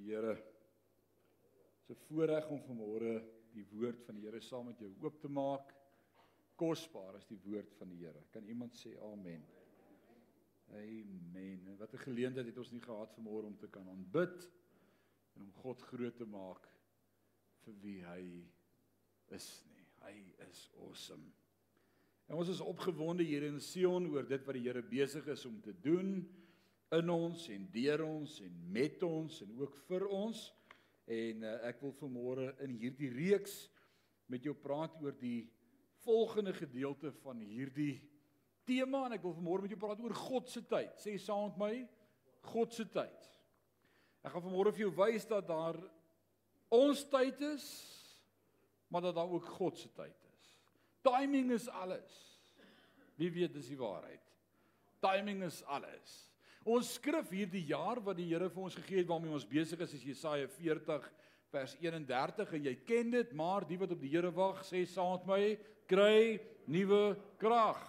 die Here se voorreg om vanmôre die woord van die Here saam met jou oop te maak. Kosbaar is die woord van die Here. Kan iemand sê amen? Amen. Wat 'n geleentheid het ons nie gehad vanmôre om te kan aanbid en om God groot te maak vir wie hy is nie. Hy is awesome. En ons is opgewonde hier in Sion oor dit wat die Here besig is om te doen in ons en deur ons en met ons en ook vir ons. En uh, ek wil vanmôre in hierdie reeks met jou praat oor die volgende gedeelte van hierdie tema en ek wil vanmôre met jou praat oor God se tyd. Sê saam met my, God se tyd. Ek gaan vanmôre vir jou wys dat daar ons tyd is, maar dat daar ook God se tyd is. Timing is alles. Wie weet dis die waarheid? Timing is alles. Ons skrif hierdie jaar wat die Here vir ons gegee het waarmee ons besig is is Jesaja 40 vers 31 en jy ken dit maar die wat op die Here wag sê saam met my kry nuwe krag.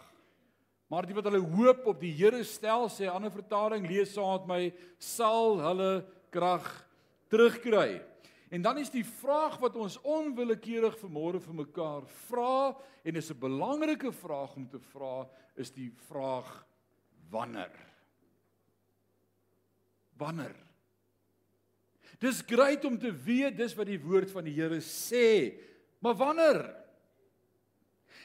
Maar die wat hulle hoop op die Here stel sê 'n ander vertaling lees saam met my sal hulle krag terugkry. En dan is die vraag wat ons onwillekeurig vanmôre vir mekaar vra en is 'n belangrike vraag om te vra is die vraag wanneer wanneer. Dis grait om te weet dis wat die woord van die Here sê. Maar wanneer?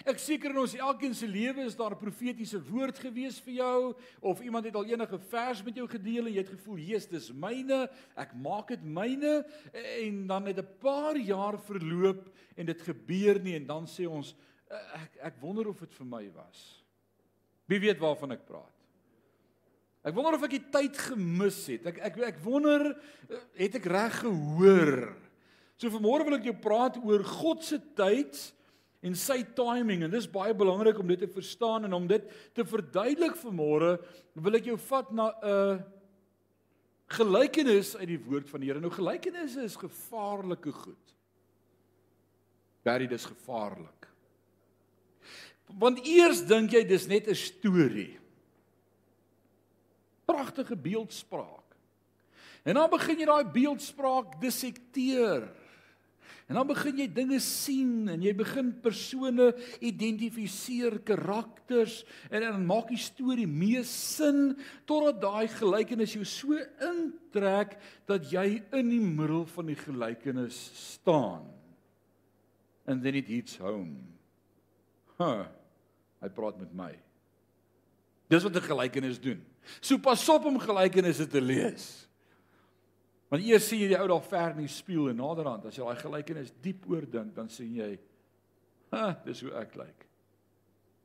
Ek seker in ons elkeen se lewe is daar 'n profetiese woord gewees vir jou of iemand het al enige vers met jou gedeel en jy het gevoel, "Jesus, dis myne. Ek maak dit myne." En dan het 'n paar jaar verloop en dit gebeur nie en dan sê ons, "Ek ek wonder of dit vir my was." Wie weet waarvan ek praat? Ek wonder of ek die tyd gemis het. Ek ek ek wonder eh, het ek reg gehoor. So vanmôre wil ek jou praat oor God se tyd en sy timing en dis baie belangrik om dit te verstaan en om dit te verduidelik vanmôre wil ek jou vat na 'n uh, gelykenis uit die woord van die Here. Nou gelykenisse is gevaarlike goed. Baie dis gevaarlik. Want eers dink jy dis net 'n storie pragtige beeldspraak. En dan begin jy daai beeldspraak dissekteer. En dan begin jy dinge sien en jy begin persone identifiseer, karakters en dan maak die storie meer sin totdat daai gelykenis jou so intrek dat jy in die middel van die gelykenis staan. And then it hits home. Ha. Huh, hy praat met my. Dis wat 'n gelykenis doen. So pas op om gelykenisse te lees. Want eers sien jy die ou daar ver in die spieël en naderhand as jy daai gelykenis diep oordink, dan sien jy, "Ha, dis hoe ek lyk."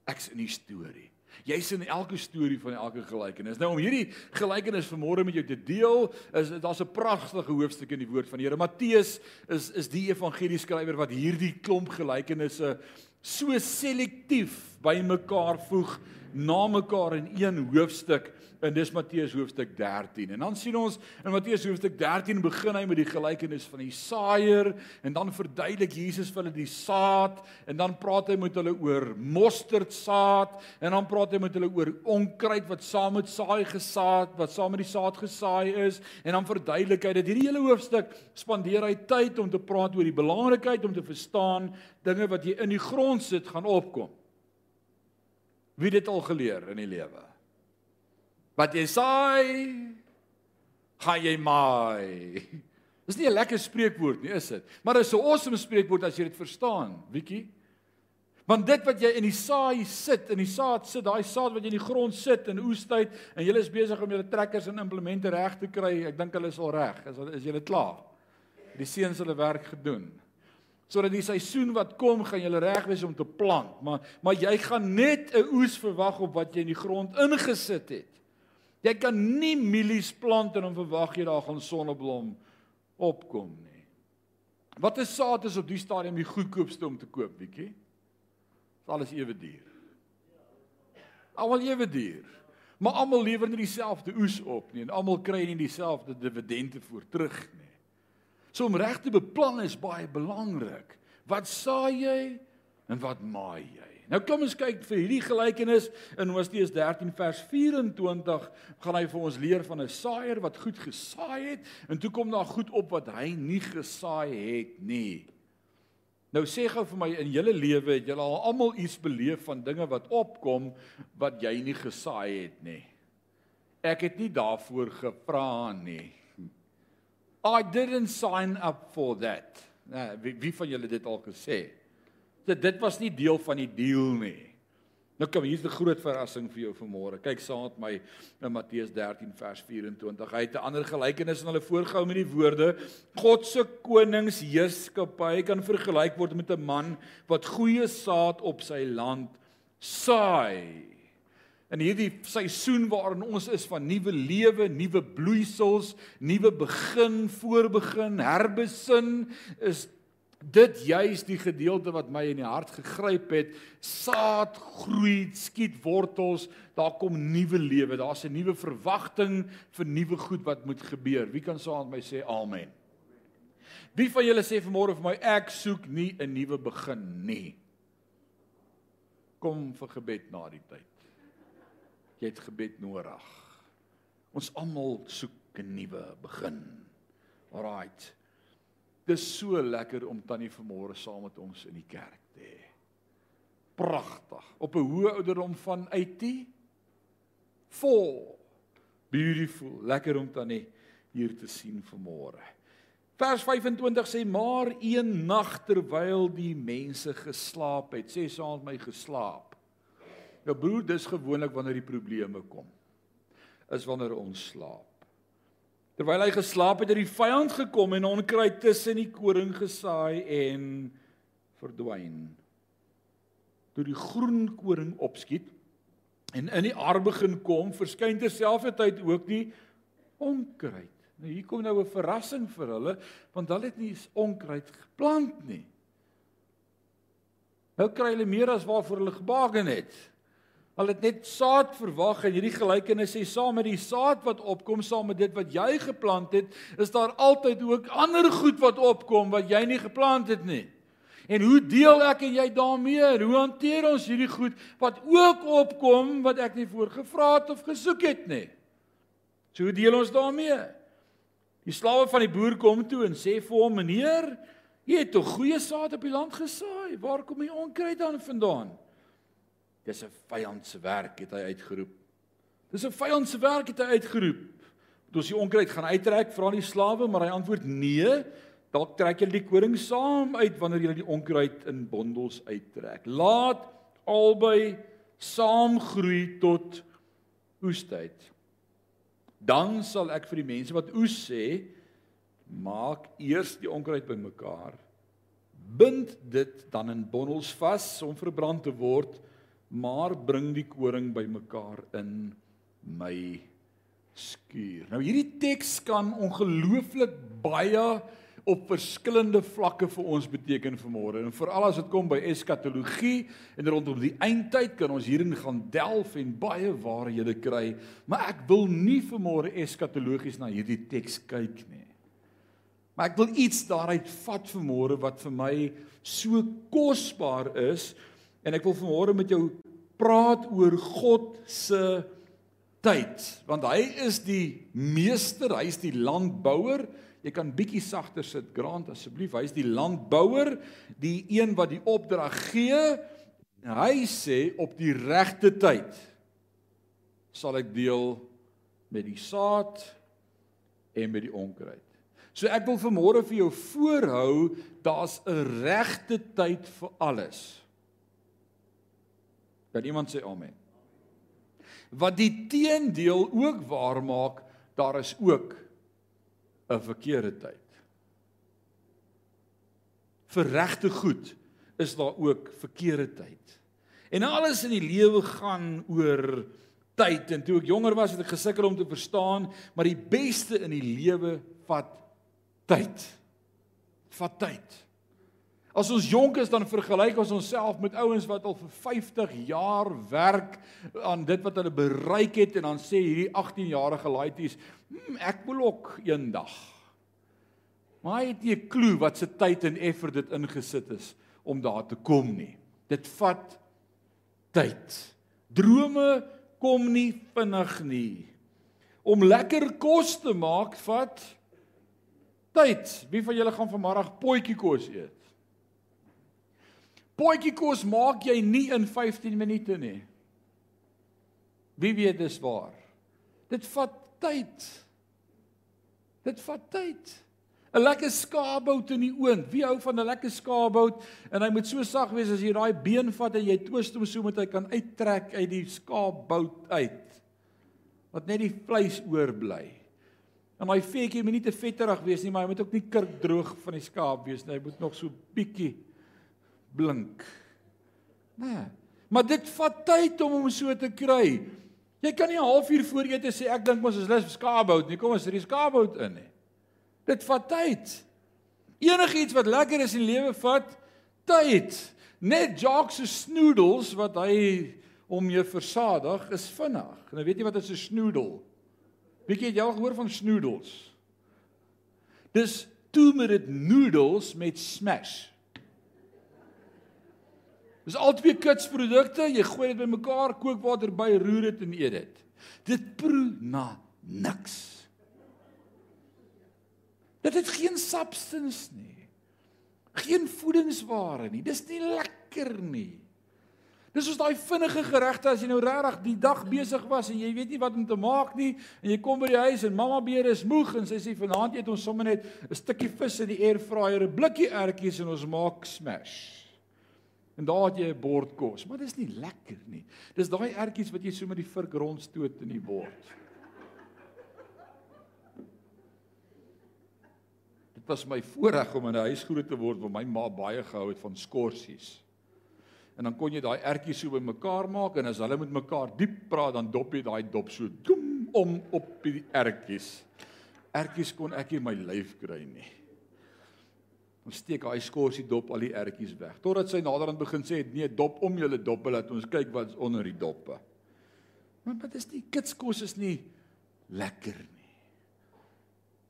Ek's in die storie. Jy's in elke storie van elke gelykenis. Nou om hierdie gelykenis vanmôre met jou te deel, is daar's 'n pragtige hoofstuk in die woord van die Here. Matteus is is die evangelieskrywer wat hierdie klomp gelykenisse so selektief bymekaar voeg na mekaar in een hoofstuk en dis Matteus hoofstuk 13. En dan sien ons in Matteus hoofstuk 13 begin hy met die gelykenis van die saaier en dan verduidelik Jesus vir hulle die saad en dan praat hy met hulle oor mosterdsaad en dan praat hy met hulle oor onkruid wat saam met saai gesaad wat saam met die saad gesaai is en dan verduidelik hy dat hierdie hele hoofstuk spandeer hy tyd om te praat oor die belangrikheid om te verstaan dinge wat jy in die grond sit gaan opkom. Wie dit al geleer in die lewe? Wat jy saai, gaan jy maai. Dis nie 'n lekker spreekwoord nie, is dit? Maar dit is 'n awesome spreekwoord as jy dit verstaan, Wiekie. Want dit wat jy in die saai sit, in die saad sit, daai saad wat jy in die grond sit in oestyd en jy is besig om julle trekkers en implemente reg te kry, ek dink hulle is al reg. Is is julle klaar? Die seuns hulle werk gedoen sodat die seisoen wat kom gaan jy reg wees om te plant, maar maar jy gaan net 'n oes verwag op wat jy in die grond ingesit het. Jy kan nie mielies plant en dan verwag jy daar gaan sonneblom opkom nie. Wat is saad is op die stadium die goedkoopste om te koop, bietjie? Dit alles ewe duur. Almal ewe duur. Maar almal lewer nie dieselfde oes op nie en almal kry nie dieselfde dividende voor terug nie. So om reg te beplan is baie belangrik. Wat saai jy en wat maai jy? Nou kom ons kyk vir hierdie gelykenis in Hoseas 13 vers 24 gaan hy vir ons leer van 'n saaier wat goed gesaai het en toe kom daar goed op wat hy nie gesaai het nie. Nou sê gou vir my in julle lewe het julle al almal iets beleef van dinge wat opkom wat jy nie gesaai het nie. Ek het nie daarvoor gevra nie. I didn't sign up for that. Nou, wie, wie van julle het dit al gesê? Dit dit was nie deel van die deal nie. Nou kom hier's 'n groot verrassing vir jou vanmôre. Kyk saam met my in Matteus 13 vers 24. Hy het 'n ander gelykenis aan hulle voorgehou met die woorde: God se koningsheerskappy kan vergelyk word met 'n man wat goeie saad op sy land saai. En hierdie seisoen waarin ons is van nuwe lewe, nuwe bloeisels, nuwe begin, voorbegin, herbesin is dit juis die gedeelte wat my in die hart gegryp het. Saad groei, skiet wortels, daar kom nuwe lewe. Daar's 'n nuwe verwagting vir nuwe goed wat moet gebeur. Wie kan saam met my sê amen? Wie van julle sê vanmôre vir my ek soek nie 'n nuwe begin nie. Kom vir gebed na die tyd. Jy het gebed nodig. Ons almal soek 'n nuwe begin. Alraight. Dis so lekker om tannie vanmôre saam met ons in die kerk te hê. Pragtig. Op 'n hoë ouderdom van 80. Vol. Beautiful. Lekker om tannie hier te sien vanmôre. Vers 25 sê maar een nag terwyl die mense geslaap het, sê saam met my geslaap. Nou broer, dis gewoonlik wanneer die probleme kom. Is wanneer ons slaap. Terwyl hy geslaap het, het die vyand gekom en onkruid tussen die koring gesaai en verdwyn. Toe die groen koring opskiet en in die aar begin kom, verskyn terselfdertyd ook die onkruid. Nou hier kom nou 'n verrassing vir hulle, want hulle het nie onkruid geplant nie. Nou kry hulle meer as waarvoor hulle gebaken het. Hulle het net saad verwag en hierdie gelykenis sê saam met die saad wat opkom, saam met dit wat jy geplant het, is daar altyd ook ander goed wat opkom wat jy nie geplant het nie. En hoe deel ek en jy daarmee? Hoe hanteer ons hierdie goed wat ook opkom wat ek nie voorgevra het of gesoek het nie? So hoe deel ons daarmee? Die slawe van die boer kom toe en sê vir hom: "Meneer, jy het 'n goeie saad op die land gesaai. Waar kom die onkruid dan vandaan?" Dis 'n vyand se werk het hy uitgeroep. Dis 'n vyand se werk het hy uitgeroep. Toe ons die onkruid gaan uittrek, vra die slawe, maar hy antwoord nee. Dalk trek jy die koring saam uit wanneer jy die onkruid in bondels uittrek. Laat albei saam groei tot oestyd. Dan sal ek vir die mense wat oes sê, maak eers die onkruid bymekaar. Bind dit dan in bondels vas om verbrand te word maar bring die koring bymekaar in my skuur. Nou hierdie teks kan ongelooflik baie op verskillende vlakke vir ons beteken vanmôre. En veral as dit kom by eskatologie en rondom die eindtyd kan ons hierin gaan delf en baie waarhede kry, maar ek wil nie vanmôre eskatologies na hierdie teks kyk nie. Maar ek wil iets daaruit vat vanmôre wat vir my so kosbaar is En ek wil vanmôre met jou praat oor God se tyd, want hy is die meester, hy is die landbouer. Jy kan bietjie sagter sit, Grant asseblief. Hy is die landbouer, die een wat die opdrag gee. Hy sê op die regte tyd sal ek deel met die saad en met die onkruid. So ek wil vanmôre vir jou voorhou, daar's 'n regte tyd vir alles. Kan iemand sê amen? Wat die teendeel ook waar maak, daar is ook 'n verkeerde tyd. Vir regte goed is daar ook verkeerde tyd. En alles in die lewe gaan oor tyd en toe ek jonger was het ek gesukkel om te verstaan, maar die beste in die lewe vat tyd. Vat tyd. As ons jonk is dan vergelyk ons onsself met ouens wat al vir 50 jaar werk aan dit wat hulle bereik het en dan sê hierdie 18-jarige laities, hm, ek wil ook eendag. Maar hy het nie 'n klou wat se tyd en effort dit ingesit is om daar te kom nie. Dit vat tyd. Drome kom nie vinnig nie. Om lekker kos te maak vat tyd. Wie van julle gaan vanmiddag potjie kos eet? Potjie kos maak jy nie in 15 minute nie. Wie weet dis waar? Dit vat tyd. Dit vat tyd. 'n Lekker skaapbout in die oond. Wie hou van 'n lekker skaapbout? En hy moet so sag wees as jy daai been vat en jy twist hom so met hy kan uittrek uit die skaapbout uit. Wat net die vleis oorbly. En my vetjie moet nie te vetterig wees nie, maar hy moet ook nie kurkdroog van die skaap wees nie. Hy moet nog so bietjie blink. Nee. Maar dit vat tyd om hom so te kry. Jy kan nie 'n halfuur voor eet en sê ek dink mos is lus vir skaapbout nie. Kom ons ry skaapbout in nie. Dit vat tyd. Enigiets wat lekker is in lewe vat tyd. Net jocks se snoodles wat hy om jou versadig is vinnig. Nou weet jy wat is 'n snoodle? Wie het jy al gehoor van snoodles? Dis two minute noodles met smash. Dis al twee kitsprodukte, jy gooi dit bymekaar, kookwater by, roer dit en eet dit. Dit proe na niks. Dit het geen substance nie. Geen voedingswaarde nie. Dis nie lekker nie. Dis soos daai vinnige geregte as jy nou regtig die dag besig was en jy weet nie wat om te maak nie en jy kom by die huis en mamma beer is moeg en sy sê vanaand eet ons sommer net 'n stukkie vis in die airfryer, 'n blikkie ertjies en ons maak smash. En daar het jy 'n bord kos, maar dis nie lekker nie. Dis daai ertjies wat jy so met die vurk rondstoot in die bord. Dit was my voorreg om in 'n huis groot te word waar my ma baie gehou het van skorsies. En dan kon jy daai ertjies so bymekaar maak en as hulle met mekaar diep praat dan dop jy daai dop so doem om op die ertjies. Ertjies kon ek nie my lyf kry nie. Ons steek daai skorsie dop al die ertjies weg. Totdat sy naderhand begin sê, "Nee, dop om julle doppe laat ons kyk wat's onder die doppe." Maar wat is die kitskos is nie lekker nie.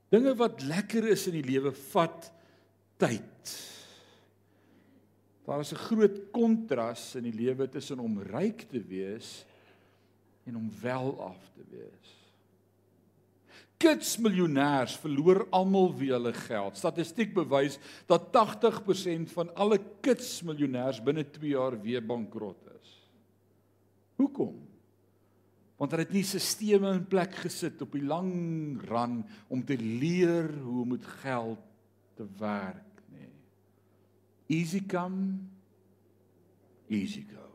Dinge wat lekker is in die lewe vat tyd. Daar is 'n groot kontras in die lewe tussen om ryk te wees en om wel af te wees. Kitsmiljonêers verloor almal wie hulle geld. Statistiek bewys dat 80% van alle kitsmiljonêers binne 2 jaar weer bankrot is. Hoekom? want hulle het nie stelsels in plek gesit op die lang ran om te leer hoe om met geld te werk nê. Easy come easy go.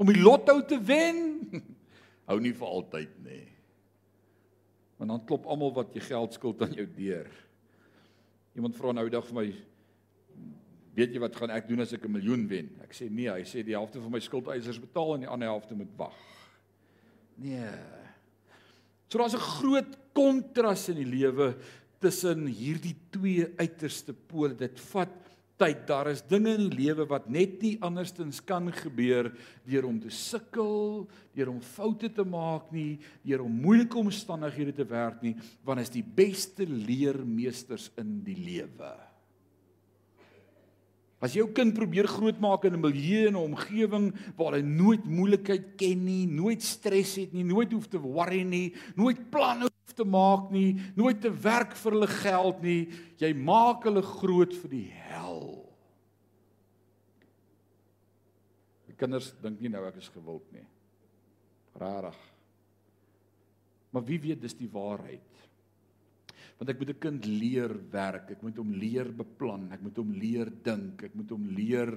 Om die lotto te wen hou nie vir altyd nê. Want dan klop almal wat jy geld skuld aan jou deur. Iemand vra nou dag vir my weet jy wat gaan ek doen as ek 'n miljoen wen? Ek sê nee, hy sê die helfte van my skuldeisers betaal en die ander helfte moet wag. Nee. So daar's 'n groot kontras in die lewe tussen hierdie twee uiterste pole. Dit vat tyd. Daar is dinge in die lewe wat net nie andersins kan gebeur deur om te sukkel, deur om foute te maak nie, deur om moeilike omstandighede te werk nie, want is die beste leermeesters in die lewe. As jou kind probeer grootmaak in 'n milieu en 'n omgewing waar hy nooit moeilikheid ken nie, nooit stres het nie, nooit hoef te worry nie, nooit planne hoef te maak nie, nooit te werk vir hulle geld nie, jy maak hulle groot vir die hel. Die kinders dink nie nou ek is gewild nie. Rarig. Maar wie weet dis die waarheid? Want ek moet 'n kind leer werk, ek moet hom leer beplan, ek moet hom leer dink, ek moet hom leer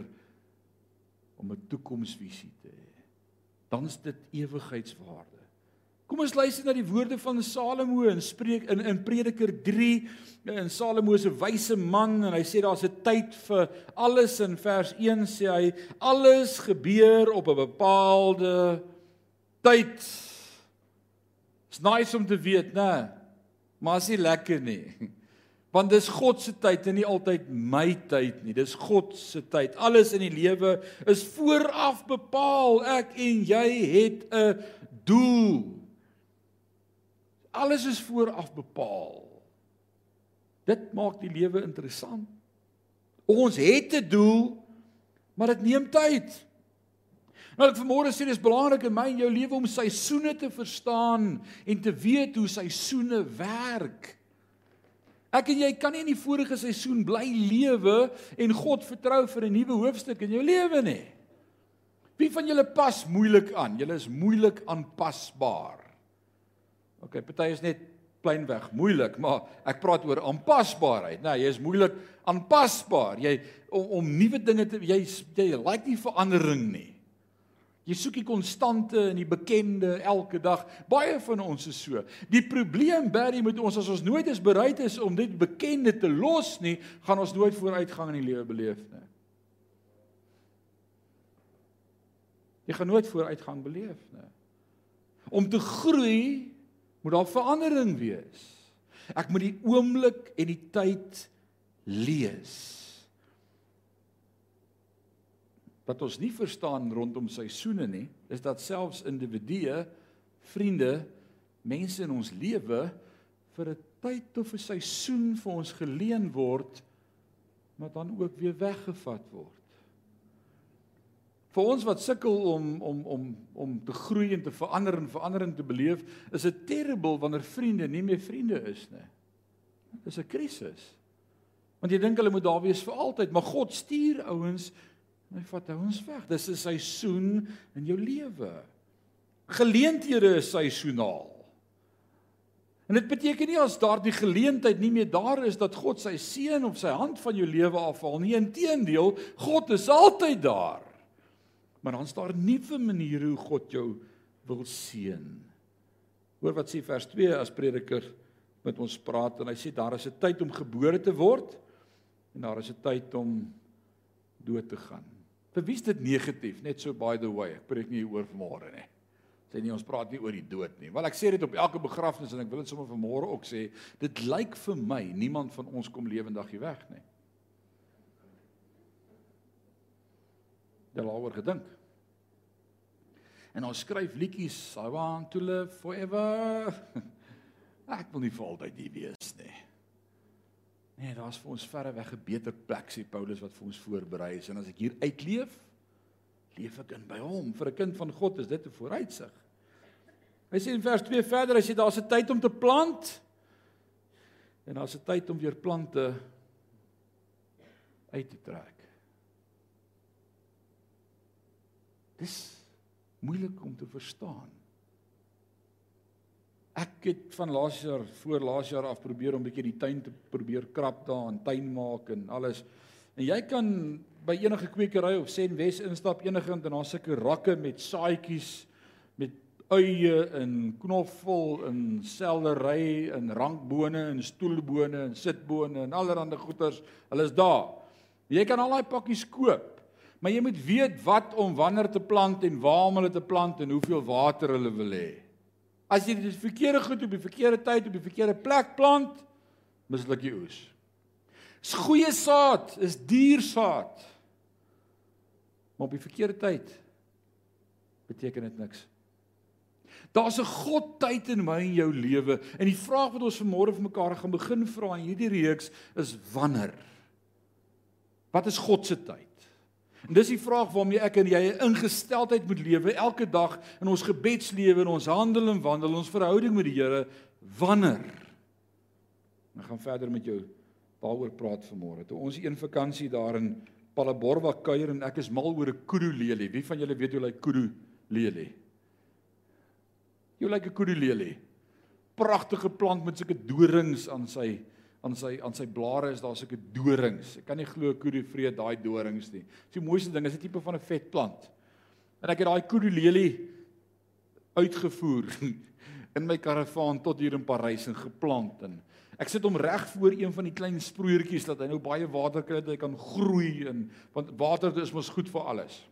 om 'n toekomsvisie te hê. Dan is dit ewigheidswaarde. Kom ons luister na die woorde van Salomo in Spreuk in in Prediker 3 in Salomo se wyse man en hy sê daar's 'n tyd vir alles in vers 1 sê hy alles gebeur op 'n bepaalde tyd. Dit's nice om te weet, né? Maar is nie lekker nie. Want dis God se tyd en nie altyd my tyd nie. Dis God se tyd. Alles in die lewe is vooraf bepaal. Ek en jy het 'n doel. Alles is vooraf bepaal. Dit maak die lewe interessant. Ons het 'n doel, maar dit neem tyd. Nou ek vanmôre sê dis belangrik in my en jou lewe om seisoene te verstaan en te weet hoe seisoene werk. Ek en jy kan nie in die vorige seisoen bly lewe en God vertrou vir 'n nuwe hoofstuk in jou lewe nie. Wie van julle pas moeilik aan? Julle is moeilik aanpasbaar. OK, party is net plainweg moeilik, maar ek praat oor aanpasbaarheid. Nou, jy is moeilik aanpasbaar. Jy om, om nuwe dinge te jy jy like nie verandering nie. Jy soek die konstante en die bekende elke dag. Baie van ons is so. Die probleem Barry met ons as ons nooit is bereid is om dit bekende te los nie, gaan ons nooit vooruitgang in die lewe beleef nie. Jy gaan nooit vooruitgang beleef nie. Om te groei moet daar verandering wees. Ek moet die oomblik en die tyd lees. Wat ons nie verstaan rondom seisoene nie, is dat selfs individue, vriende, mense in ons lewe vir 'n tyd of 'n seisoen vir ons geleen word, maar dan ook weer weggevat word. Vir ons wat sukkel om om om om te groei en te verander en verandering te beleef, is dit terrible wanneer vriende nie meer vriende is nie. Dis 'n krisis. Want jy dink hulle moet daar wees vir altyd, maar God stuur ouens en hy vat ouens weg. Dis 'n seisoen in jou lewe. Geleenthede is seisoonaal. En dit beteken nie as daardie geleentheid nie meer daar is dat God sy seën of sy hand van jou lewe afhaal nie. Inteendeel, God is altyd daar. Maar dan is daar nuwe maniere hoe God jou wil seën. Hoor wat sê vers 2 as prediker met ons praat en hy sê daar is 'n tyd om gebore te word en daar is 'n tyd om dood te gaan. Vir wie is dit negatief? Net so by the way, ek preek nie oor vanmôre nie. Sê nie ons praat nie oor die dood nie. Want ek sê dit op elke begrafnis en ek wil dit sommer vanmôre ook sê, dit lyk vir my niemand van ons kom lewendig hier weg nie. daaroor gedink. En ons skryf liedjies, I want to live forever. Ek wil nie vir altyd hier wees nie. Nee, daar's vir ons verre weg 'n beter plek sê Paulus wat vir ons voorberei is en as ek hier uitleef, leef ek in by hom. Vir 'n kind van God is dit 'n vooruitsig. Hy sê in vers 2 verder, hy sê daar's 'n tyd om te plant en daar's 'n tyd om weer plante uit te trek. Dis moeilik om te verstaan. Ek het van laas jaar voor laas jaar af probeer om bietjie die tuin te probeer krap daar en tuin maak en alles. En jy kan by enige kwekery of Sen Wes instap enigint en daar's sulke rakke met saaitjies met uie en knoffel en seldery en rankbone en stoelbone en sitbone en allerlei goeters. Hulle is daar. Jy kan al daai pakkies koop. Maar jy moet weet wat om wanneer te plant en waar om hulle te plant en hoeveel water hulle wil hê. As jy die verkeerde goed op die verkeerde tyd op die verkeerde plek plant, misluk jy oes. Dis goeie saad, is duur saad. Maar op die verkeerde tyd beteken dit niks. Daar's 'n God tyd in my en jou lewe en die vraag wat ons vanmôre vir mekaar gaan begin vra in hierdie reeks is wanneer? Wat is God se tyd? En dis die vraag waarmee ek en jy 'n ingesteldheid moet lewe elke dag in ons gebedslewe en ons handel en wandel, ons verhouding met die Here wanneer. Ek gaan verder met jou daaroor praat vanmôre. Toe ons een vakansie daar in Palaborwa kuier en ek is mal oor 'n kudu lelie. Wie van julle weet hoe lyk kudu lelie? Jy lyk 'n kudu lelie. Pragtige plant met sulke dorings aan sy aan sy aan sy blare is daar sulke dorings. Ek kan nie glo kudu vreet daai dorings nie. Dis die mooiste ding, is 'n tipe van 'n vet plant. En ek het daai kudu lelie uitgevoer in my karavaan tot hier in Parys en geplant en ek sit hom reg voor een van die klein sproeiertjies dat hy nou baie water kry dat hy kan groei en want water is mos goed vir alles.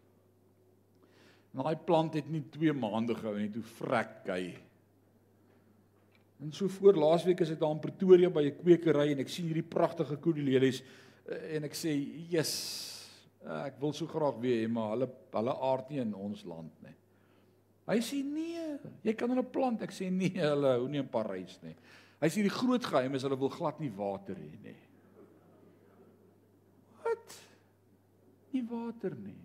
En daai plant het nie 2 maande gehou nie, toe vrek hy. En so voor laasweek is ek daar in Pretoria by 'n kwekery en ek sien hierdie pragtige koelelies eh, en ek sê, "Jesus, ek wil so graag weer hê, maar hulle hulle aard nie in ons land nie." Hy sê, "Nee, jy kan hulle plant." Ek sê, "Nee, hulle hou nie in Parys nie." Hy sê die groot geheim is hulle wil glad nie water hê nie. Wat? Nie water nie.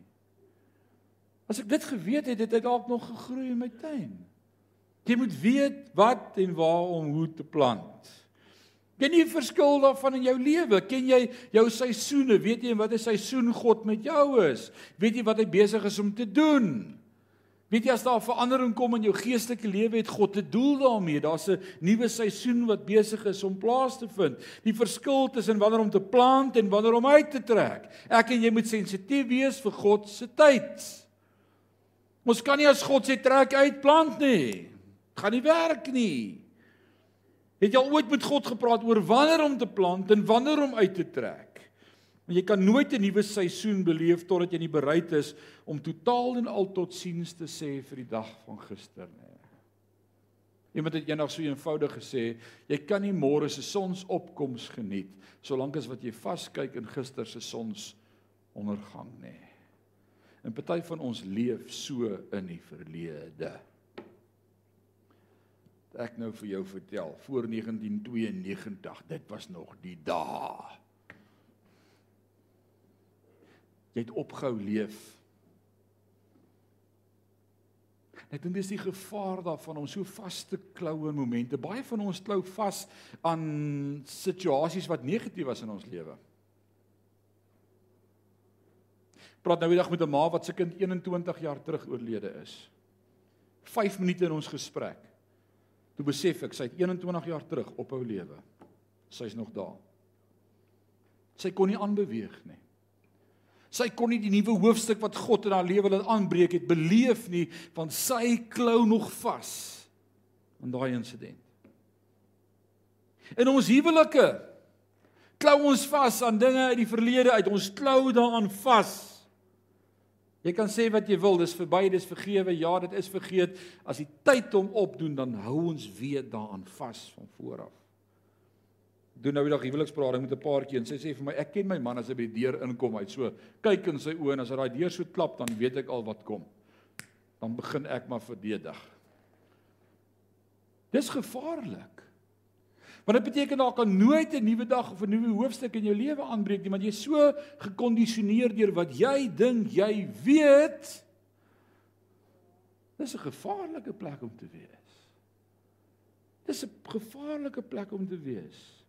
As ek dit geweet het, het ek dalk nog gegroei in my tuin. Jy moet weet wat en waar om hoe te plant. Ken jy verskil daarvan in jou lewe? Ken jy jou seisoene? Weet jy wat 'n seisoen God met jou is? Weet jy wat hy besig is om te doen? Weet jy as daar 'n verandering kom in jou geestelike lewe, het God 'n doel daarmee. Daar's 'n nuwe seisoen wat besig is om plaas te vind. Die verskil tussen wanneer om te plant en wanneer om uit te trek. Ek en jy moet sensitief wees vir God se tyd. Ons kan nie as God sê trek uit plant nie. Gaan nie werk nie. Het jy al ooit met God gepraat oor wanneer om te plant en wanneer om uit te trek? Want jy kan nooit 'n nuwe seisoen beleef totdat jy nie bereid is om totaal en al totsiens te sê vir die dag van gister nie. Iemand het eendag so eenvoudig gesê, jy kan nie môre se sonsopkoms geniet solank as wat jy vaskyk in gister se sonsondergang nie. En party van ons leef so in die verlede. Ek nou vir jou vertel, voor 1992, dit was nog die dae jy het opgehou leef. Ek dink dis die gevaar daarvan om so vas te klou in momente. Baie van ons klou vas aan situasies wat negatief was in ons lewe. Praat nou eendag met 'n ma wat se kind 21 jaar terug oorlede is. 5 minute in ons gesprek. Toe besef ek sy het 21 jaar terug ophou lewe. Sy's nog daar. Sy kon nie aanbeweeg nie. Sy kon nie die nuwe hoofstuk wat God in haar lewe laat aanbreek het beleef nie, want sy klou nog vas aan daai insident. In ons huwelike klou ons vas aan dinge uit die verlede uit. Ons klou daaraan vas. Jy kan sê wat jy wil, dis verby, dis vergewe. Ja, dit is vergeet. As die tyd hom opdoen, dan hou ons weer daaraan vas van voor af doen nou die dag huwelikspraat met 'n paartjie en sy sê vir my ek ken my man as hy by die deur inkom. Uit so kyk in sy oë en as hy daai deur so klap dan weet ek al wat kom. Dan begin ek maar verdedig. Dis gevaarlik want dit beteken daar kan nooit 'n nuwe dag of 'n nuwe hoofstuk in jou lewe aanbreek nie want jy's so gekondisioneer deur wat jy dink jy weet dis 'n gevaarlike plek om te wees dis 'n gevaarlike plek om te wees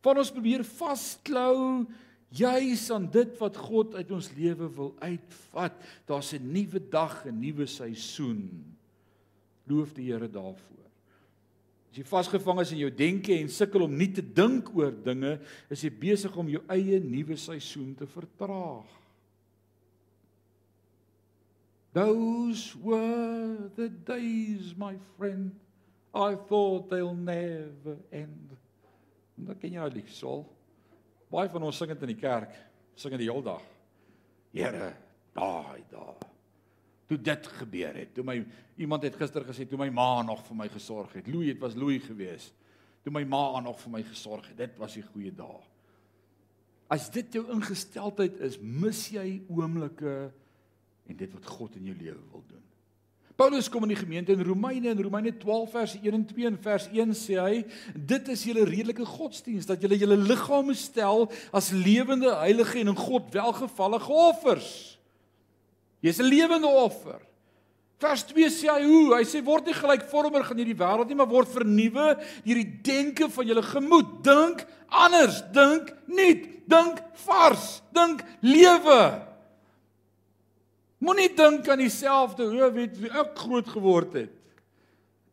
van ons probeer vasklou juis aan dit wat God uit ons lewe wil uitvat. Daar's 'n nuwe dag, 'n nuwe seisoen. Loof die Here daarvoor. As jy vasgevang is in jou denke en sukkel om nie te dink oor dinge, is jy besig om jou eie nuwe seisoen te vertraag. Those were the days my friend I thought they'll never end. En dan ken jy daai lied, Sol. Baie van ons sing dit in die kerk, sing dit die hele dag. Here, daai daai. Toe dit gebeur het, toe my iemand het gister gesê toe my ma nog vir my gesorg het. Louie, dit was Louie geweest. Toe my ma nog vir my gesorg het. Dit was die goeie dae. As dit jou ingesteldheid is, mis jy oomblikke en dit wat God in jou lewe wil doen. Paulus kom in die gemeente in Romeine in Romeine 12 vers 1 en 2 en vers 1 sê hy dit is julle redelike godsdiens dat julle julle liggame stel as lewende heilige en in God welgevallige offers. Jy's 'n lewende offer. Vers 2 sê hy hoe? Hy sê word nie gelykvormig aan hierdie wêreld nie, maar word vernuwe deur die denke van julle gemoed. Dink anders, dink nuut, dink vars, dink lewe. Moenie dink aan dieselfde hoe weet wie ek groot geword het.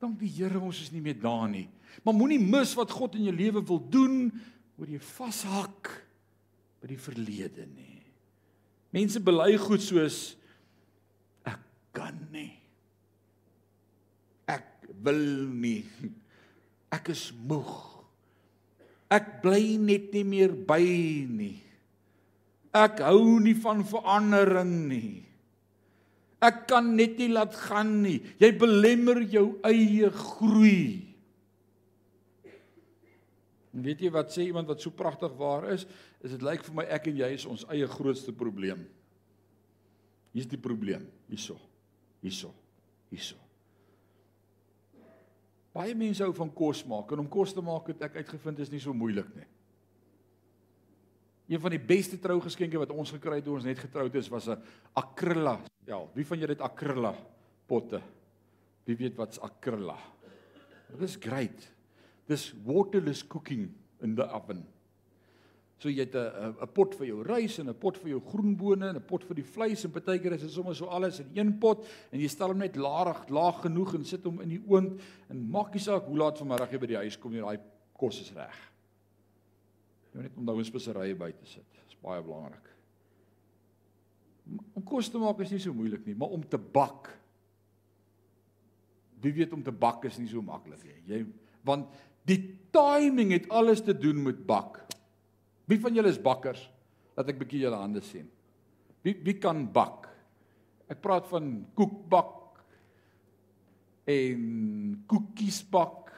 Dank die Here ons is nie meer daar nie. Maar moenie mis wat God in jou lewe wil doen oor jy vashak by die verlede nie. Mense bely goed soos kan nie. Ek wil nie. Ek is moeg. Ek bly net nie meer by nie. Ek hou nie van verandering nie. Ek kan net nie laat gaan nie. Jy belemmer jou eie groei. En weet jy wat sê iemand wat so pragtig waar is? Is dit lyk vir my ek en jy is ons eie grootste probleem. Hier's die probleem. Hierso. Hierso. Hierso. Baie mense hou van kos maak en om kos te maak het ek uitgevind is nie so moeilik nie. Een van die beste trougeskenke wat ons gekry het toe ons net getroud is, was 'n acryla. Ja, wie van julle het acryla potte? Wie weet wat's acryla? Dit is great. Dis waterless cooking in the oven. So jy het 'n 'n pot vir jou rys en 'n pot vir jou groenbone en 'n pot vir die vleis en partykeer is dit sommer so alles in een pot en jy stel hom net laag laag genoeg en sit hom in die oond en maak nie saak hoe laat vanmiddag jy by die huis kom nie, daai kos is reg. Jy moet net onthou om speserye by te sit. Dit is baie belangrik. Om kos te maak is nie so moeilik nie, maar om te bak. Wie weet om te bak is nie so maklik nie. Jy want die timing het alles te doen met bak. Wie van julle is bakkers? Laat ek bietjie julle hande sien. Wie wie kan bak? Ek praat van koekbak en koekies bak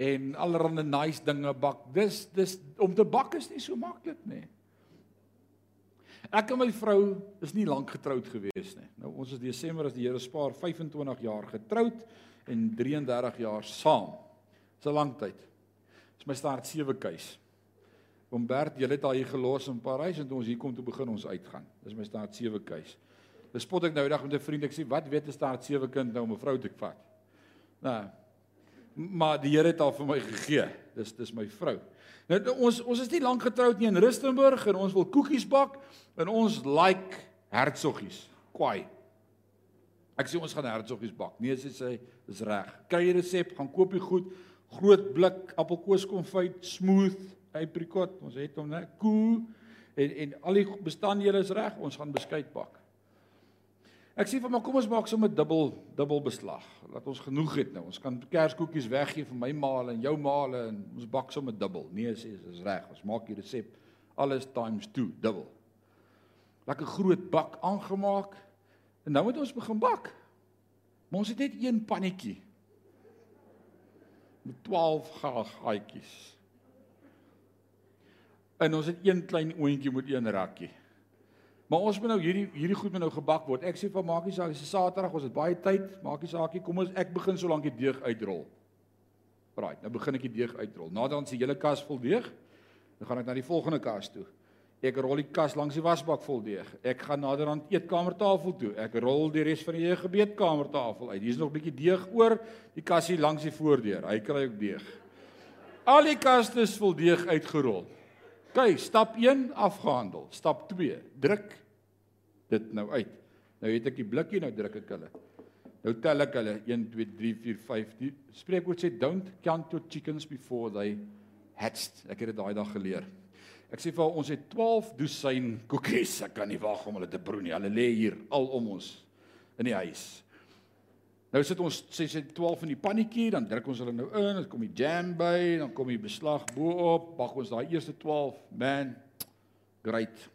en allerlei nice dinge bak. Dis dis om te bak is nie so maklik nie. Ek en my vrou is nie lank getroud gewees nie. Nou ons is Desember as die Here spaar 25 jaar getroud en 33 jaar saam. Dis 'n lang tyd. Dis my staart sewe keuse. Oom Bert, jy het al hier gelos in Parys en toe ons hier kom toe begin ons uitgaan. Dis my staart sewe keuse. Dis spot ek nou eendag met 'n vriend ek sê wat weet 'n staart sewe kind nou om 'n vrou te vat. Nou maar die Here het al vir my gegee. Dis dis my vrou. Nou ons ons is nie lank getroud nie in Rustenburg en ons wil koekies bak en ons like hertsoggies. Kwai. Ek sê ons gaan hertsoggies bak. Nee, sy sê dis reg. Kry jy resep, gaan koop jy goed. Groot blik appelkoeskonfyt, smooth apricot. Ons het hom, né? Koe en en al die bestanddele is reg. Ons gaan beskuit bak. Ek sê vir my kom ons maak sommer dubbel dubbel beslag. Laat ons genoeg het nou. Ons kan kerskoekies weggee vir my maal en jou maal en ons bak sommer dubbel. Nee, sê dis reg. Ons maak die resep alles times 2, dubbel. Lekker groot bak aangemaak. En nou moet ons begin bak. Maar ons het net een pannetjie. Met 12 gaatjies. En ons het een klein oontjie met een rakkie. Maar ons moet nou hierdie hierdie goed moet nou gebak word. Ek sê vir maakie saak, dis Saterdag, ons het baie tyd. Maakie saakie, kom ons ek begin solank die deeg uitrol. Right, nou begin ek die deeg uitrol. Nadat ons die hele kas vol deeg, dan gaan ek na die volgende kas toe. Ek rol die kas langs die wasbak vol deeg. Ek gaan nader aan eetkamertafel toe. Ek rol die res van die gebeedkamertafel uit. Hier's nog 'n bietjie deeg oor. Die kasie langs die voordeur. Hy kry ook deeg. Al die kaste is vol deeg uitgerol. OK, stap 1 afgehandel. Stap 2, druk dit nou uit. Nou het ek die blikkie, nou druk ek hulle. Nou tel ek hulle 1 2 3 4 5. Die spreekwoord sê don't count your chickens before they hatched. Ek het dit daai dag geleer. Ek sê vir ons het 12 dosyn koekies. Ek kan nie wag om hulle te proe nie. Hulle lê hier al om ons in die huis. Nou sit ons sê sê 12 in die pannetjie, dan druk ons hulle nou in, dan kom die jam by, dan kom die beslag bo-op, bak ons daai eerste 12, man. Great.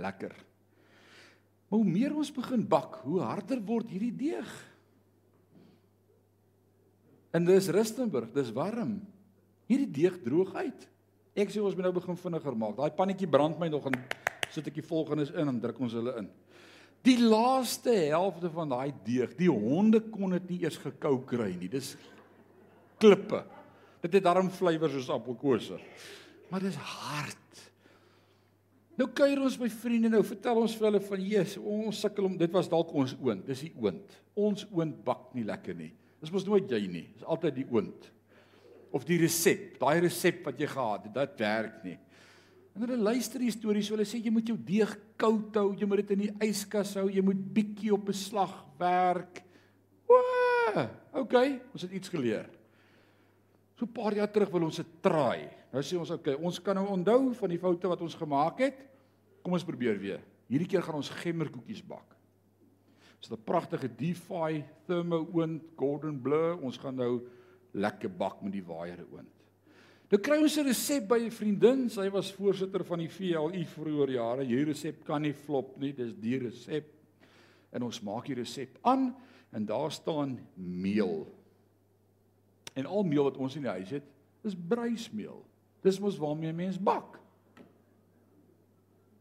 Lekker. Maar hoe meer ons begin bak, hoe harder word hierdie deeg. En dis Rustenburg, dis warm. Hierdie deeg droog uit. Ek sê ons moet nou begin vinniger maak. Daai pannetjie brand my nog en sit ek die volgendes in en druk ons hulle in. Die laaste helfte van daai deeg, die honde kon dit nie eers gekou kry nie. Dis klippe. Dit het darm flavours soos appelkose. Maar dis hard. Nou kuier ons by vriende nou, vertel ons vir hulle van Jesus. Ons sukkel om dit was dalk ons oond. Dis die oond. Ons oond bak nie lekker nie. Dis mos nooit jy nie. Dis altyd die oond. Of die resep, daai resep wat jy gehad het, dit werk nie. En hulle luister die stories, hulle sê jy moet jou deeg koud hou, jy moet dit in die yskas hou, jy moet bietjie op 'n slag werk. O, okay, ons het iets geleer. So 'n paar jaar terug wil ons dit try. Nou sê ons okay, ons kan nou onthou van die foute wat ons gemaak het. Kom ons probeer weer. Hierdie keer gaan ons gemmerkoekies bak. Dis 'n pragtige DeFi thermo oond golden blur. Ons gaan nou lekker bak met die waaiere oond. Nou kry ons 'n resep by 'n vriendin, sy was voorsitter van die VLU vroeër jare. Hierdie resep kan nie flop nie, dis die resep. En ons maak die resep aan en daar staan meel. En al meel wat ons in die huis het, is bruismeel. Dis mos waarmee mense bak.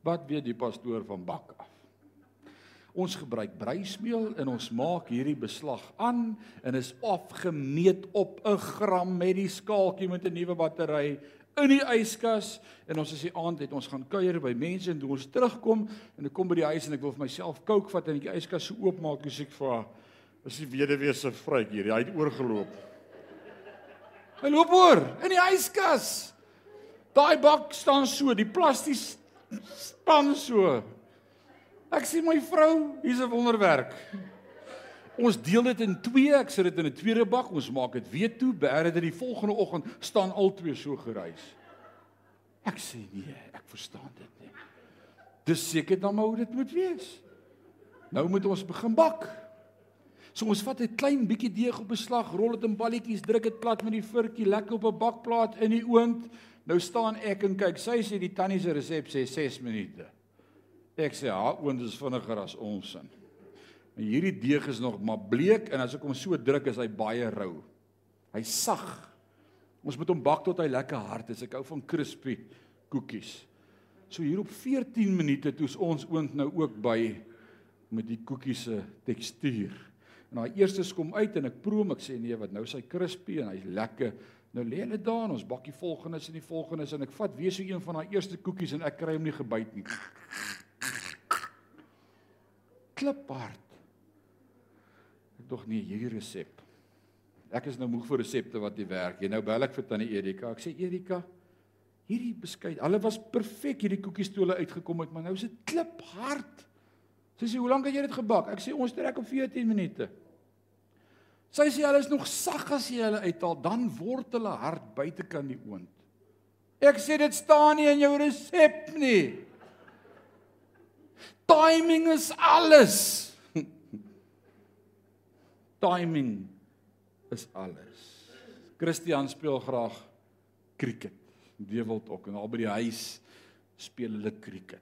Wat weet die pastoor van bak? Ons gebruik bruismeel en ons maak hierdie beslag aan en is afgemeet op 'n gram met die skaaltjie met 'n nuwe battery in die yskas en ons is die aand het ons gaan kuier by mense en toe ons terugkom en ek kom by die huis en ek wil vir myself kook vat en die yskas so oopmaak en sê ek vir haar is die weduwee se vryk hier hy het oorgeloop. Hy loop oor in die yskas daai bak staan so die plasties span so ek sê my vrou hier's 'n wonderwerk Ons deel dit in twee. Ek sit dit in 'n tweede bak. Ons maak dit weer toe. Bêre dit die volgende oggend staan albei so gereis. Ek sê nee, ek verstaan dit nie. Dis seker dan maar hoe dit moet wees. Nou moet ons begin bak. So ons vat 'n klein bietjie deeg op beslag, rol dit in balletjies, druk dit plat met die vurkie lekker op 'n bakplaat in die oond. Nou staan ek en kyk. Sy sê die tannie se resep sê 6 minute. Ek sê haar oond is vinniger as ons sin. En hierdie deeg is nog maar bleek en as ek hom so druk is hy baie rou. Hy's sag. Ons moet hom bak tot hy lekker hard is. Ek hou van crispy koekies. So hier op 14 minute toets ons oond nou ook by met die koekies se tekstuur. En daai eerste kom uit en ek proe hom ek sê nee wat nou is hy crispy en hy's lekker. Nou lê hulle daar en ons bak die volgendes en die volgendes en ek vat weer so een van daai eerste koekies en ek kry hom nie gebyt nie. Kliphard tog nie hierdie resep. Ek is nou moeg vir resepte wat nie werk nie. Nou bel ek vir tannie Erika. Ek sê Erika, hierdie beskuit, hulle was perfek hierdie koekies toe hulle uitgekom het, maar nou is dit kliphard. Sy sê, "Hoe lank het jy dit gebak?" Ek sê, "Ons trek op 14 minute." Sy sê, "Hulle is nog sag as jy hulle uithaal, dan word hulle hard buitekant die oond." Ek sê dit staan nie in jou resep nie. Timing is alles timing is alles. Christian speel graag cricket. Dewald ook en al by die huis speel hulle cricket.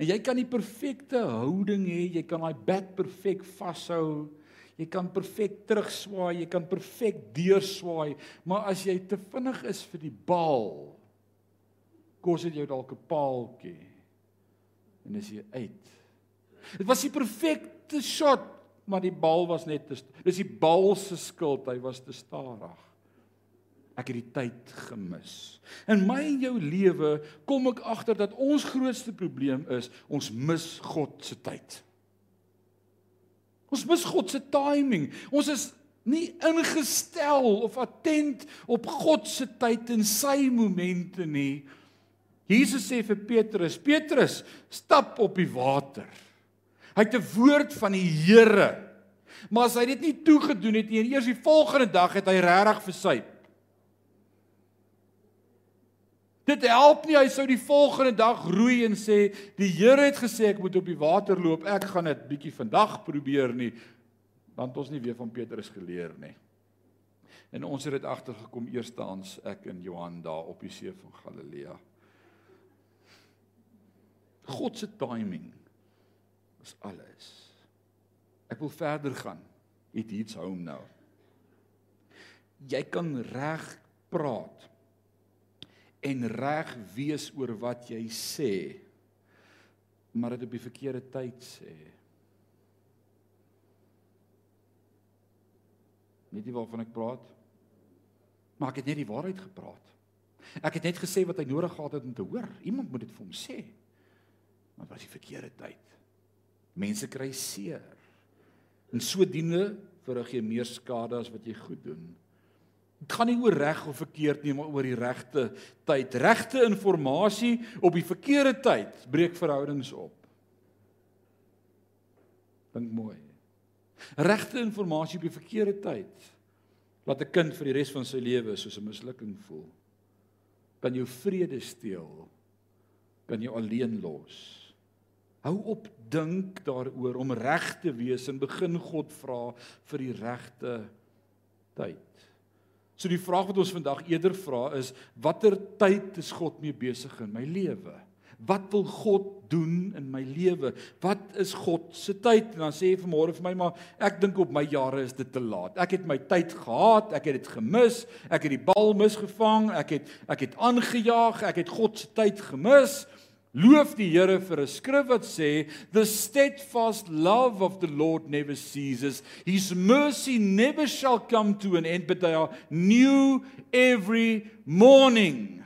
En jy kan die perfekte houding hê, jy kan daai bat perfek vashou. Jy kan perfek terugswaai, jy kan perfek deurswaai, maar as jy te vinnig is vir die bal, kos dit jou dalk 'n paaltjie. En as jy uit. Dit was die perfekte shot maar die bal was net te dis die bal se skuld, hy was te stadig. Ek het die tyd gemis. In my en jou lewe kom ek agter dat ons grootste probleem is ons mis God se tyd. Ons mis God se timing. Ons is nie ingestel of attent op God se tyd en sy momente nie. Jesus sê vir Petrus: "Petrus, stap op die water." Hy het 'n woord van die Here. Maar as hy dit nie toegedoen het nie, en eers die volgende dag het hy regtig versuip. Dit help nie hy sou die volgende dag roei en sê die Here het gesê ek moet op die water loop. Ek gaan dit bietjie vandag probeer nie. Want ons nie weer van Petrus geleer nie. En ons het dit agtergekom eerstens ek en Johan daar op die see van Galilea. God se timing is alles. Ek wil verder gaan. It hits home nou. Jy kan reg praat en reg wees oor wat jy sê, maar dit op die verkeerde tyd sê. Weet jy waarvan ek praat? Maar ek het net die waarheid gepraat. Ek het net gesê wat hy nodig gehad het om te hoor. Iemand moet dit vir hom sê. Maar dit was die verkeerde tyd. Mense kry seer. En sodoende verrig jy meer skade as wat jy goed doen. Dit gaan nie oor reg of verkeerd nie, maar oor die regte tyd. Regte inligting op die verkeerde tyd breek verhoudings op. Dink mooi. Regte inligting op die verkeerde tyd laat 'n kind vir die res van sy lewe soos 'n mislukking voel. Kan jou vrede steel. Kan jou alleen los. Hou op dink daaroor om reg te wees en begin God vra vir die regte tyd. So die vraag wat ons vandag eerder vra is watter tyd is God mee besig in my lewe? Wat wil God doen in my lewe? Wat is God se tyd? En dan sê jy vanmôre vir my maar ek dink op my jare is dit te laat. Ek het my tyd gehad, ek het dit gemis, ek het die bal misgevang, ek het ek het aangejaag, ek het God se tyd gemis. Loof die Here vir 'n skrif wat sê the steadfast love of the Lord never ceases his mercy never shall come to an end but they are new every morning.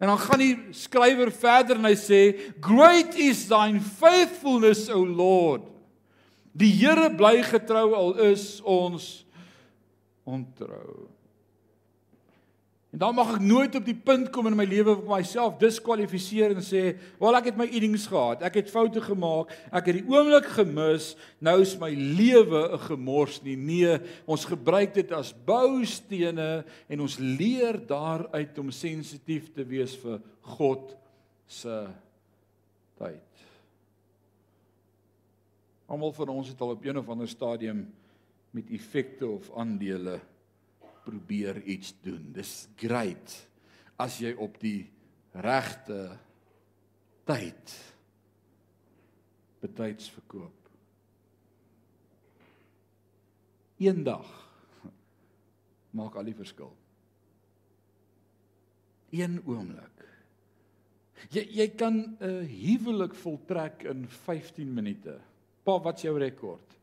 En dan gaan die skrywer verder en hy sê great is thine faithfulness o Lord. Die Here bly getrou al is ons ontrou. En dan mag ek nooit op die punt kom in my lewe waar myself diskwalifiseer en sê, "Wel ek het my innings gehad. Ek het foute gemaak. Ek het die oomblik gemis. Nou is my lewe 'n gemors nie." Nee, ons gebruik dit as boustene en ons leer daaruit om sensitief te wees vir God se tyd. Almal van ons het al op een of ander stadium met effekte of aandele probeer iets doen. Dis great as jy op die regte tyd betyds verkoop. Eendag maak al die verskil. Een oomblik. Jy jy kan 'n huwelik voltrek in 15 minute. Pa, wat's jou rekord?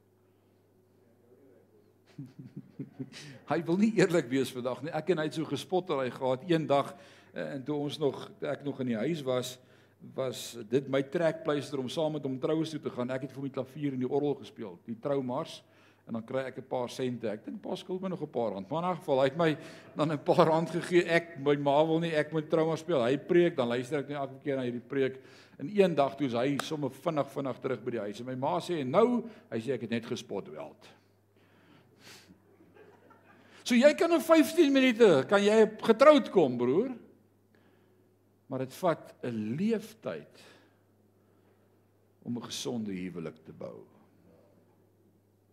hy wil nie eerlik wees vandag nie. Ek en hy het so gespot dat hy gehad eendag eh, en toe ons nog ek nog in die huis was was dit my trekpleister om saam met hom troues toe te gaan. Ek het vir my klavier en die orgel gespeel, die troumars en dan kry ek 'n paar sente. Ek dink pas skuld my nog 'n paar rand. Maar in 'n geval, hy het my dan 'n paar rand gegee. Ek my ma wil nie ek moet troumars speel. Hy preek, dan luister ek net elke keer na hierdie preek. En eendag toe is hy sommer vinnig vinnig terug by die huis en my ma sê en nou, hy sê ek het net gespot weld. So jy kan in 15 minute kan jy getroud kom, broer. Maar dit vat 'n leeftyd om 'n gesonde huwelik te bou.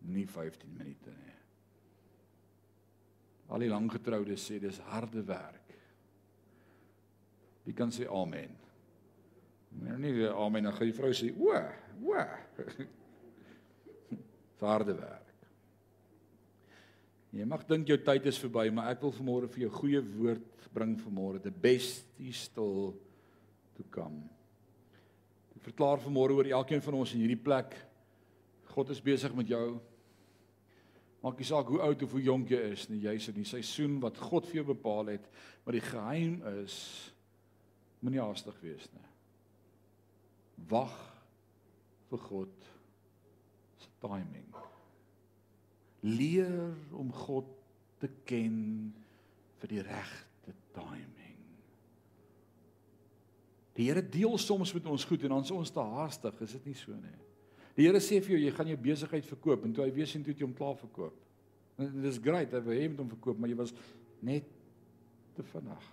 Nie 15 minute nie. Al die lang getroudes sê dis harde werk. Wie kan sê amen? Nee, nie amen, dan gaan die vrou sê o, o. Harde werk. Jy mag dink jou tyd is verby, maar ek wil vanmôre vir jou goeie woord bring vanmôre. The best is still to come. Ek verklaar vanmôre oor elkeen van ons in hierdie plek. God is besig met jou. Maak nie saak hoe oud of hoe jonk jy is nie, jy's in die seisoen wat God vir jou bepaal het, maar die geheim is moenie haastig wees nie. Wag vir God se timing leer om God te ken vir die regte timing. Die Here deel soms met ons goed en dan is ons te haastig, is dit nie so nie? Die Here sê vir jou jy gaan jou besigheid verkoop en toe hy weer sien toe jy hom klaar verkoop. Dit is great, hy wil hê jy moet hom verkoop, maar jy was net te vinnig.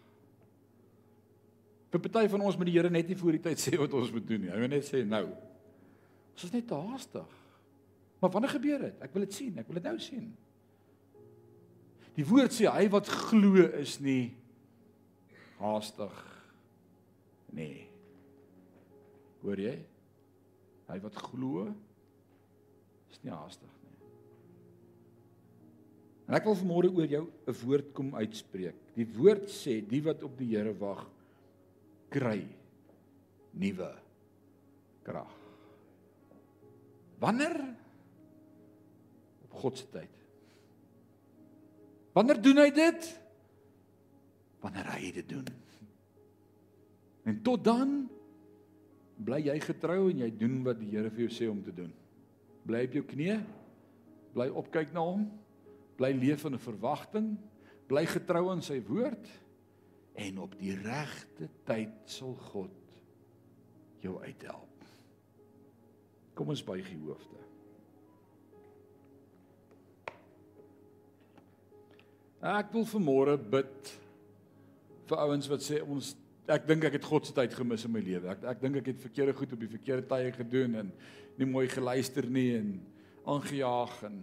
Vir party van ons moet die Here net nie voor die tyd sê wat ons moet doen nie. Hy wil net sê nou. Ons is net te haastig. Maar wanneer gebeur dit? Ek wil dit sien. Ek wil dit nou sien. Die woord sê hy wat glo is nie haastig nie. Hoor jy? Hy wat glo is nie haastig nie. En ek wil vanmôre oor jou 'n woord kom uitspreek. Die woord sê die wat op die Here wag kry nuwe krag. Wanneer God se tyd. Wanneer doen hy dit? Wanneer hy dit doen. En tot dan bly jy getrou en jy doen wat die Here vir jou sê om te doen. Bly op jou knieë. Bly opkyk na hom. Bly leef in 'n verwagting. Bly getrou aan sy woord en op die regte tyd sal God jou uithelp. Kom ons buig die hoofde. Ek wil vanmôre bid vir ouens wat sê ons ek dink ek het God se tyd gemis in my lewe. Ek ek dink ek het verkeerde goed op die verkeerde tye gedoen en nie mooi geluister nie en aangejaag en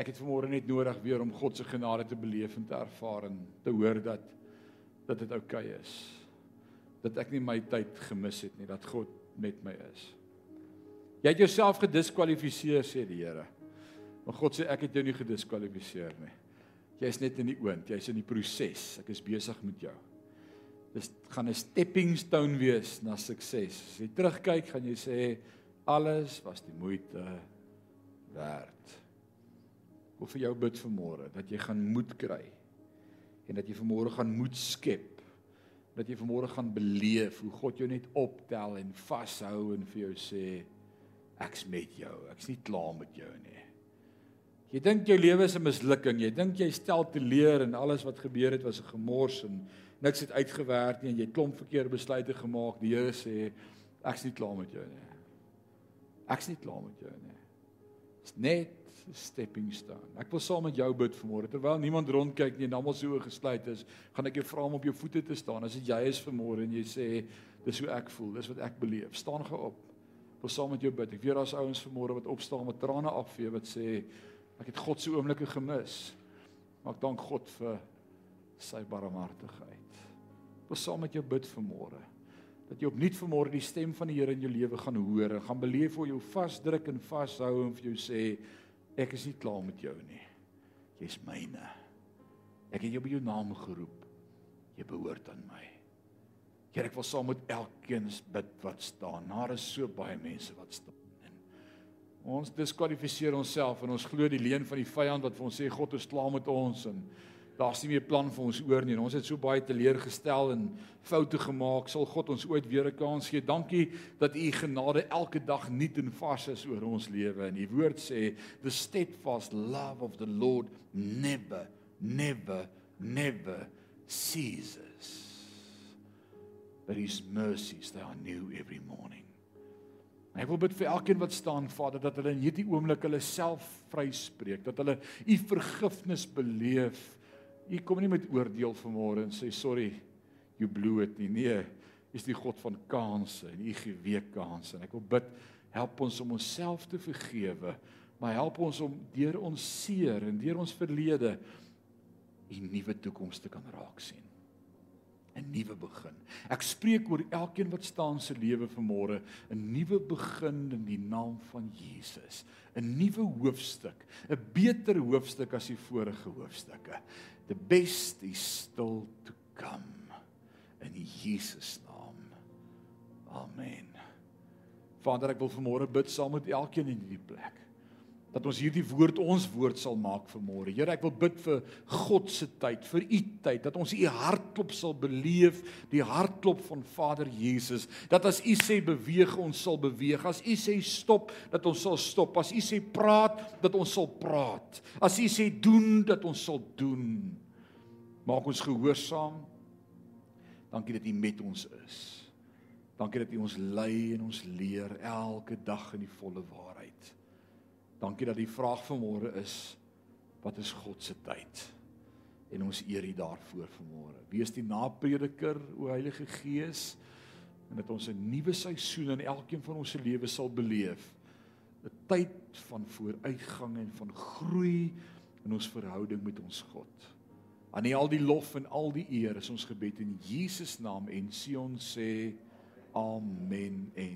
ek het vanmôre net nodig weer om God se genade te beleef en te ervaar en te hoor dat dat dit oukei okay is. Dat ek nie my tyd gemis het nie, dat God met my is. Jy het jouself gediskwalifiseer sê die Here. Maar God sê ek het jou nie gediskwalifiseer nie. Jy's net in die oond, jy's in die proses. Ek is besig met jou. Dis gaan 'n stepping stone wees na sukses. As jy terugkyk, gaan jy sê alles was die moeite werd. Wil vir jou bid vanmôre dat jy gaan moed kry en dat jy vanmôre gaan moed skep. Dat jy vanmôre gaan beleef hoe God jou net optel en vashou en vir jou sê ek's met jou. Ek's nie klaar met jou nie. Jy dink jou lewe is 'n mislukking. Jy dink jy stel te leer en alles wat gebeur het was 'n gemors en niks het uitgewerk nie en jy klomp verkeerde besluite gemaak. Die Here sê ek's nie klaar met jou nie. Ek's nie klaar met jou nie. Dit's net stepping stone. Ek wil saam met jou bid vanmôre terwyl niemand rondkyk nie en almal so gesluit is, gaan ek jou vra om op jou voete te staan. As dit jy is vanmôre en jy sê dis hoe ek voel, dis wat ek beleef. Staan gou op. Ek wil saam met jou bid. Ek weet daar's ouens vanmôre wat opstaan met trane afvee wat sê Ek het God se oomblikke gemis. Maar ek dank God vir sy barmhartigheid. Ons saam met jou bid vanmôre dat jy opnuut vanmôre die stem van die Here in jou lewe gaan hoor en gaan beleef hoe jy vasdruk en vashou en vir jou sê ek is nie klaar met jou nie. Jy's myne. Ek het jou by jou naam geroep. Jy behoort aan my. Here, ek wil saam met elkeen bid wat staan. Daar is so baie mense wat staan. Ons diskwalifiseer onsself en ons glo die leuen van die vyand wat vir ons sê God is klaar met ons en daar's nie meer plan vir ons oor nie. En ons het so baie teleurgestel en foute gemaak. Sal God ons ooit weer 'n kans gee? Dankie dat u genade elke dag nuut en vars is oor ons lewe. En die woord sê the steadfast love of the Lord never never never ceases. But his mercies they are new every morning. En ek wil bid vir elkeen wat staan, Vader, dat hulle in hierdie oomblik hulle self vryspreek, dat hulle u vergifnis beleef. U kom nie met oordeel vanmôre en sê sorry, you blew it nie. Nee, u is die God van kansse en u gee weer kansse. En ek wil bid, help ons om onsself te vergewe, maar help ons om deur ons seer en deur ons verlede 'n nuwe toekoms te kan raak sien. 'n nuwe begin. Ek spreek oor elkeen wat staan se lewe vanmôre, 'n nuwe begin in die naam van Jesus. 'n Nuwe hoofstuk, 'n beter hoofstuk as die vorige hoofstukke. The best is still to come in Jesus naam. Amen. Vader, ek wil vanmôre bid saam met elkeen in hierdie plek dat ons hierdie woord ons woord sal maak vir môre. Here, ek wil bid vir God se tyd, vir u tyd, dat ons u hartklop sal beleef, die hartklop van Vader Jesus. Dat as u sê beweeg, ons sal beweeg. As u sê stop, dat ons sal stop. As u sê praat, dat ons sal praat. As u sê doen, dat ons sal doen. Maak ons gehoorsaam. Dankie dat u met ons is. Dankie dat u ons lei en ons leer elke dag in die volle waarheid. Dankie dat die vraag vanmôre is wat is God se tyd? En ons eer U daarvoor vanmôre. Wees die naprediker, o Heilige Gees, en dat ons 'n nuwe seisoen in elkeen van ons se lewe sal beleef. 'n Tyd van vooruitgang en van groei in ons verhouding met ons God. Aan U al die lof en al die eer is ons gebed in Jesus naam en Sion sê amen en